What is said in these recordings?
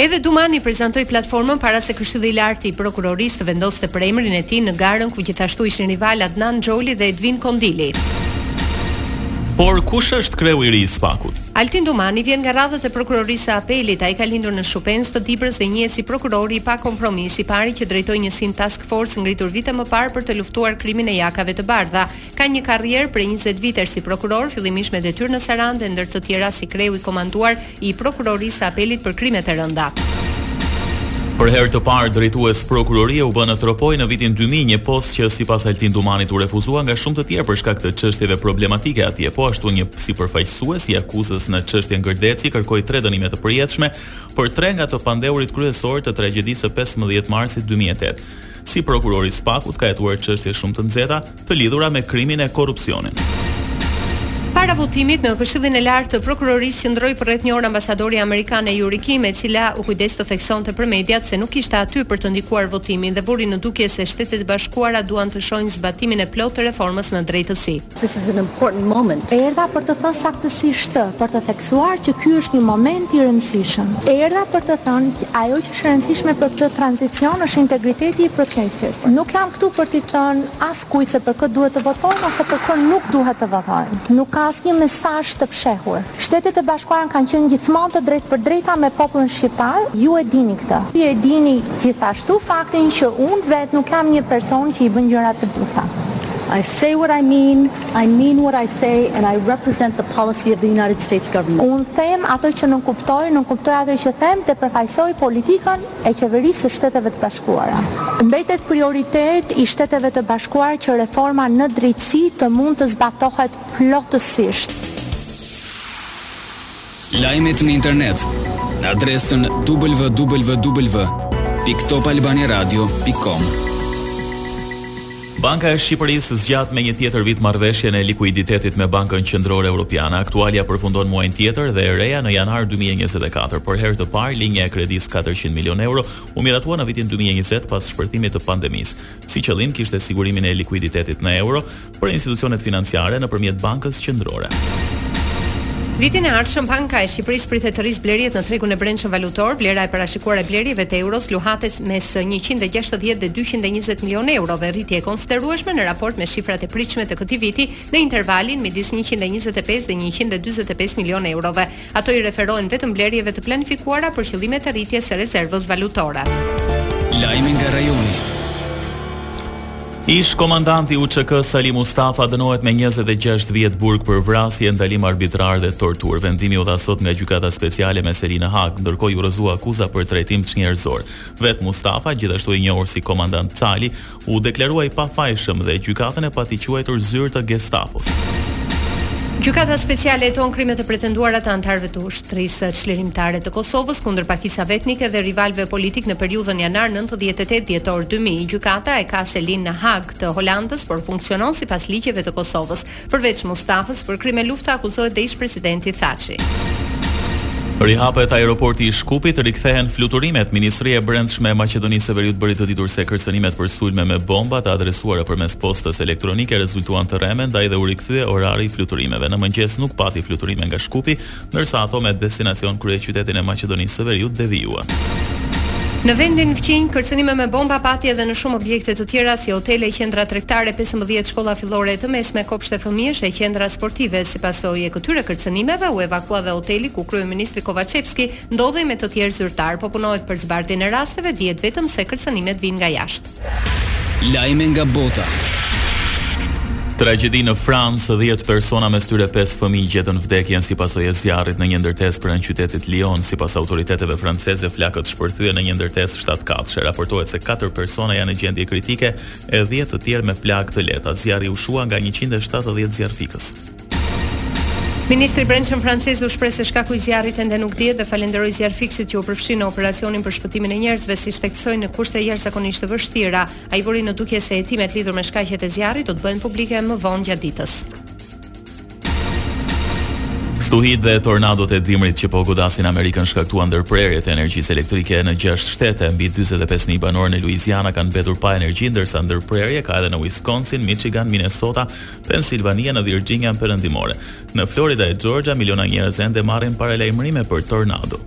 Edhe Dumani prezantoi platformën para se Këshilli i Lartë i Prokurorisë të vendoste për emrin e tij në garën ku gjithashtu ishin rivalë Adnan Xholi dhe Edvin Kondili. Por kush është kreu i ri i SPAK-ut? Altin Dumani vjen nga radhët e Prokurorisë së Apelit. Ai ka lindur në Shupenzë të Dibrës dhe njihet si prokuror i pakompromis, i pari që drejtoi njësinë Task Force ngritur vite më parë për të luftuar krimin e jakave të bardha. Ka një karrierë prej njëzet vitesh si prokuror, fillimisht me detyrë në Sarandë e ndër të tjera si kreu i komanduar i Prokurorisë së Apelit për Krimet e Rënda. Për herë të parë drejtues prokurorie u bë në Tropojë në vitin dy mijë, një post që sipas Altin Dumanit u refuzua nga shumë të tjerë për shkak të çështjeve problematike atje. Po ashtu si përfaqësues i akuzës në çështjen Gërdeci kërkoi tre dënime të përjetshme për tre nga të pandehurit kryesorë të tragjedisë së pesëmbëdhjetë marsit dy mijë e tetë. Si prokuror i SPAK-ut ka hetuar çështje shumë të nxehta të lidhura me krimin e korrupsionin. Para votimit në Këshillin e Lartë të Prokurorisë qëndroi për rreth një orë ambasadorja amerikane Yuri Kim, e cila u kujdes të theksonte për mediat se nuk ishte aty për të ndikuar votimin dhe vuri në dukje se Shtetet e Bashkuara duan të shohin zbatimin e plotë të reformës në drejtësi. This is an important moment. Erdha për të thënë saktësisht të, për të theksuar që ky është një moment i rëndësishëm. Erdha për të thënë që ajo që është e rëndësishme për këtë tranzicion është integriteti i procesit. Nuk jam këtu për t'i thënë askujt se për kë duhet të votojnë ose për kë nuk duhet të votojnë. Nuk ka asnjë mesazh të fshehur. Shtetet e Bashkuara kanë qenë gjithmonë të drejtpërdrejta me popullin shqiptar, ju e dini këtë. Ju e dini gjithashtu faktin që unë vetë nuk jam një person që i bën gjërat të buta. I say what I mean, I mean what I say and I represent the policy of the United States Government. Unë them ato që nënkuptoj, nënkuptoj ato që them dhe përfaqësoj politikën e qeverisë së Shteteve të Bashkuara. Mbetet prioritet i Shteteve të Bashkuara që reforma në drejtësi të mund të zbatohet plotësisht. Lajmet në internet në adresën www.topalbaniaradio.com. Banka e Shqipërisë zgjat me një tjetër vit marrëveshjen e likuiditetit me Bankën Qendrore Europiane. Aktualja përfundon muajin tjetër dhe e reja në janar dy mijë e njëzet e katër. Për herë të parë, linja e kredisë katërqind milionë euro u miratua në vitin dy mijë e njëzet pas shpërthimit të pandemisë. Si qëllim kishte sigurimin e likuiditetit në euro për institucionet financiare nëpërmjet Bankës Qendrore. Vitin e ardhshëm Banka e Shqipërisë pritet të rrisë blerjet në tregun e brendshëm valutor, vlera e parashikuar e blerjeve të euros luhatet mes njëqind e gjashtëdhjetë dhe dyqind e njëzet milionë eurove, rritje e konsiderueshme në raport me shifrat e pritshme të këtij viti në intervalin midis njëqind e njëzet e pesë dhe njëqind e dyzet e pesë milionë eurove. Ato i referohen vetëm blerjeve të planifikuara për qëllimet e rritjes së rezervës valutore. Lajme nga rajoni. Ish-komandanti UÇK-së Salih Mustafa dënohet me njëzet e gjashtë vjet burg për vrasje, ndalim arbitrar dhe torturë. Vendimi u dha sot nga Gjykata Speciale me seli në Hagë. Ndërkohë iu rrëzua akuza për trajtim çnjerëzor. Vetë Mustafa, gjithashtu i njohur si Komandant Cali, u deklarua i pafajshëm dhe gjykatën e pati quajtur zyrë të Gestapos. Gjykata Speciale heton krime të pretenduara të anëtarëve të Ushtrisë Çlirimtare të Kosovës kundër pakicave etnike dhe rivalëve politikë në periudhën janar nëntëdhjetë e tetë dhjetor dy mijë. Gjykata e ka selinë në Hagë të Holandës, por funksionon sipas ligjeve të Kosovës. Përveç Mustafës, për krime lufte akuzohet dhe ish-presidenti Thaçi. Rihapet Aeroporti i Shkupit, rikthehen fluturimet. Ministria e Brendshme e Maqedonisë së Veriut bëri të ditur se kërcënimet për sulme me bomba të adresuara përmes postës elektronike rezultuan të rreme, ndaj dhe u rikthye orari i fluturimeve. Në mëngjes nuk pati fluturime nga Shkupi, ndërsa ato me destinacion kryeqytetin e Maqedonisë së Veriut devijuan. Në vendin fqinj, kërcënime me bomba pati edhe në shumë objekte të tjera si hotele, qendra tregtare, pesëmbëdhjetë shkolla fillore e të mesme, kopshte fëmijësh e qendra sportive. Si pasojë e këtyre kërcënimeve, u evakua dhe hoteli ku kryeministri Kovaçevski ndodhej me të tjerë zyrtarë. Po punohet për zbardhjen e rasteve, dihet vetëm se kërcënimet vijnë nga jashtë. Lajme nga bota. Tragjedi në Francë, dhjetë persona mes tyre pesë fëmijë gjetën vdekjen si pasojë e zjarrit në një ndërtesë pranë qytetit Lyon. Sipas autoriteteve franceze, flakët shpërthyen në një ndërtesë shtatkatëshe. Raportohet se katër persona janë në gjendje kritike e dhjetë të tjerë me plagë të lehta. Zjarri u shua nga njëqind e shtatëdhjetë zjarrfikës. Ministri i Brendshëm francez u shpreh se shkaku i zjarrit ende nuk dihet dhe falënderoi zjarrfikësit që u përfshinë në operacionin për shpëtimin e njerëzve, siç theksoi në kushte jashtëzakonisht të vështira. Ai vuri në dukje se hetimet lidhur me shkaqet e zjarrit do të bëhen publike më vonë gjatë ditës. Stuhitë dhe tornadot e dimrit që po godasin Amerikën shkaktuan ndërprerje të energjisë elektrike në 6 shtete. Mbi 45000 banorë në Louisiana kanë mbetur pa energji, ndërsa ndërprerje ka edhe në Wisconsin, Michigan, Minnesota, Pensilvania në Virxhinian Perëndimore. Në Florida e Xhorxha miliona njerëz ende marrin paralajmërime për tornado.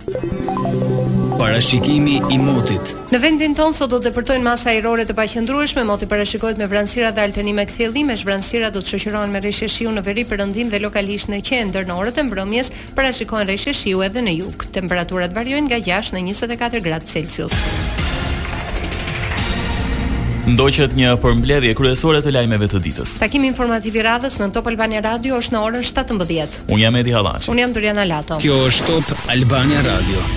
Parashikimi i motit. Në vendin tonë sot do të depërtojnë masa ajrore të paqëndrueshme, moti parashikohet me vranësira dhe alternime kthjellimesh, vranësirat do të shoqërohen me reshje shiu në veri, perëndim dhe lokalisht në qendër. Në orët e mbrëmjes Parashikohen reshje shiu edhe në jug. Temperaturat variojnë nga gjashtë në njëzet e katër gradë Celsius. Ndoqët një përmbledhje kryesore të lajmeve të ditës. Takimi informativ i radhës në Top Albania Radio është në orën 17. Unë jam Edi Hallaçi. Unë jam Dorjana Lato. Kjo është Top Albania Radio.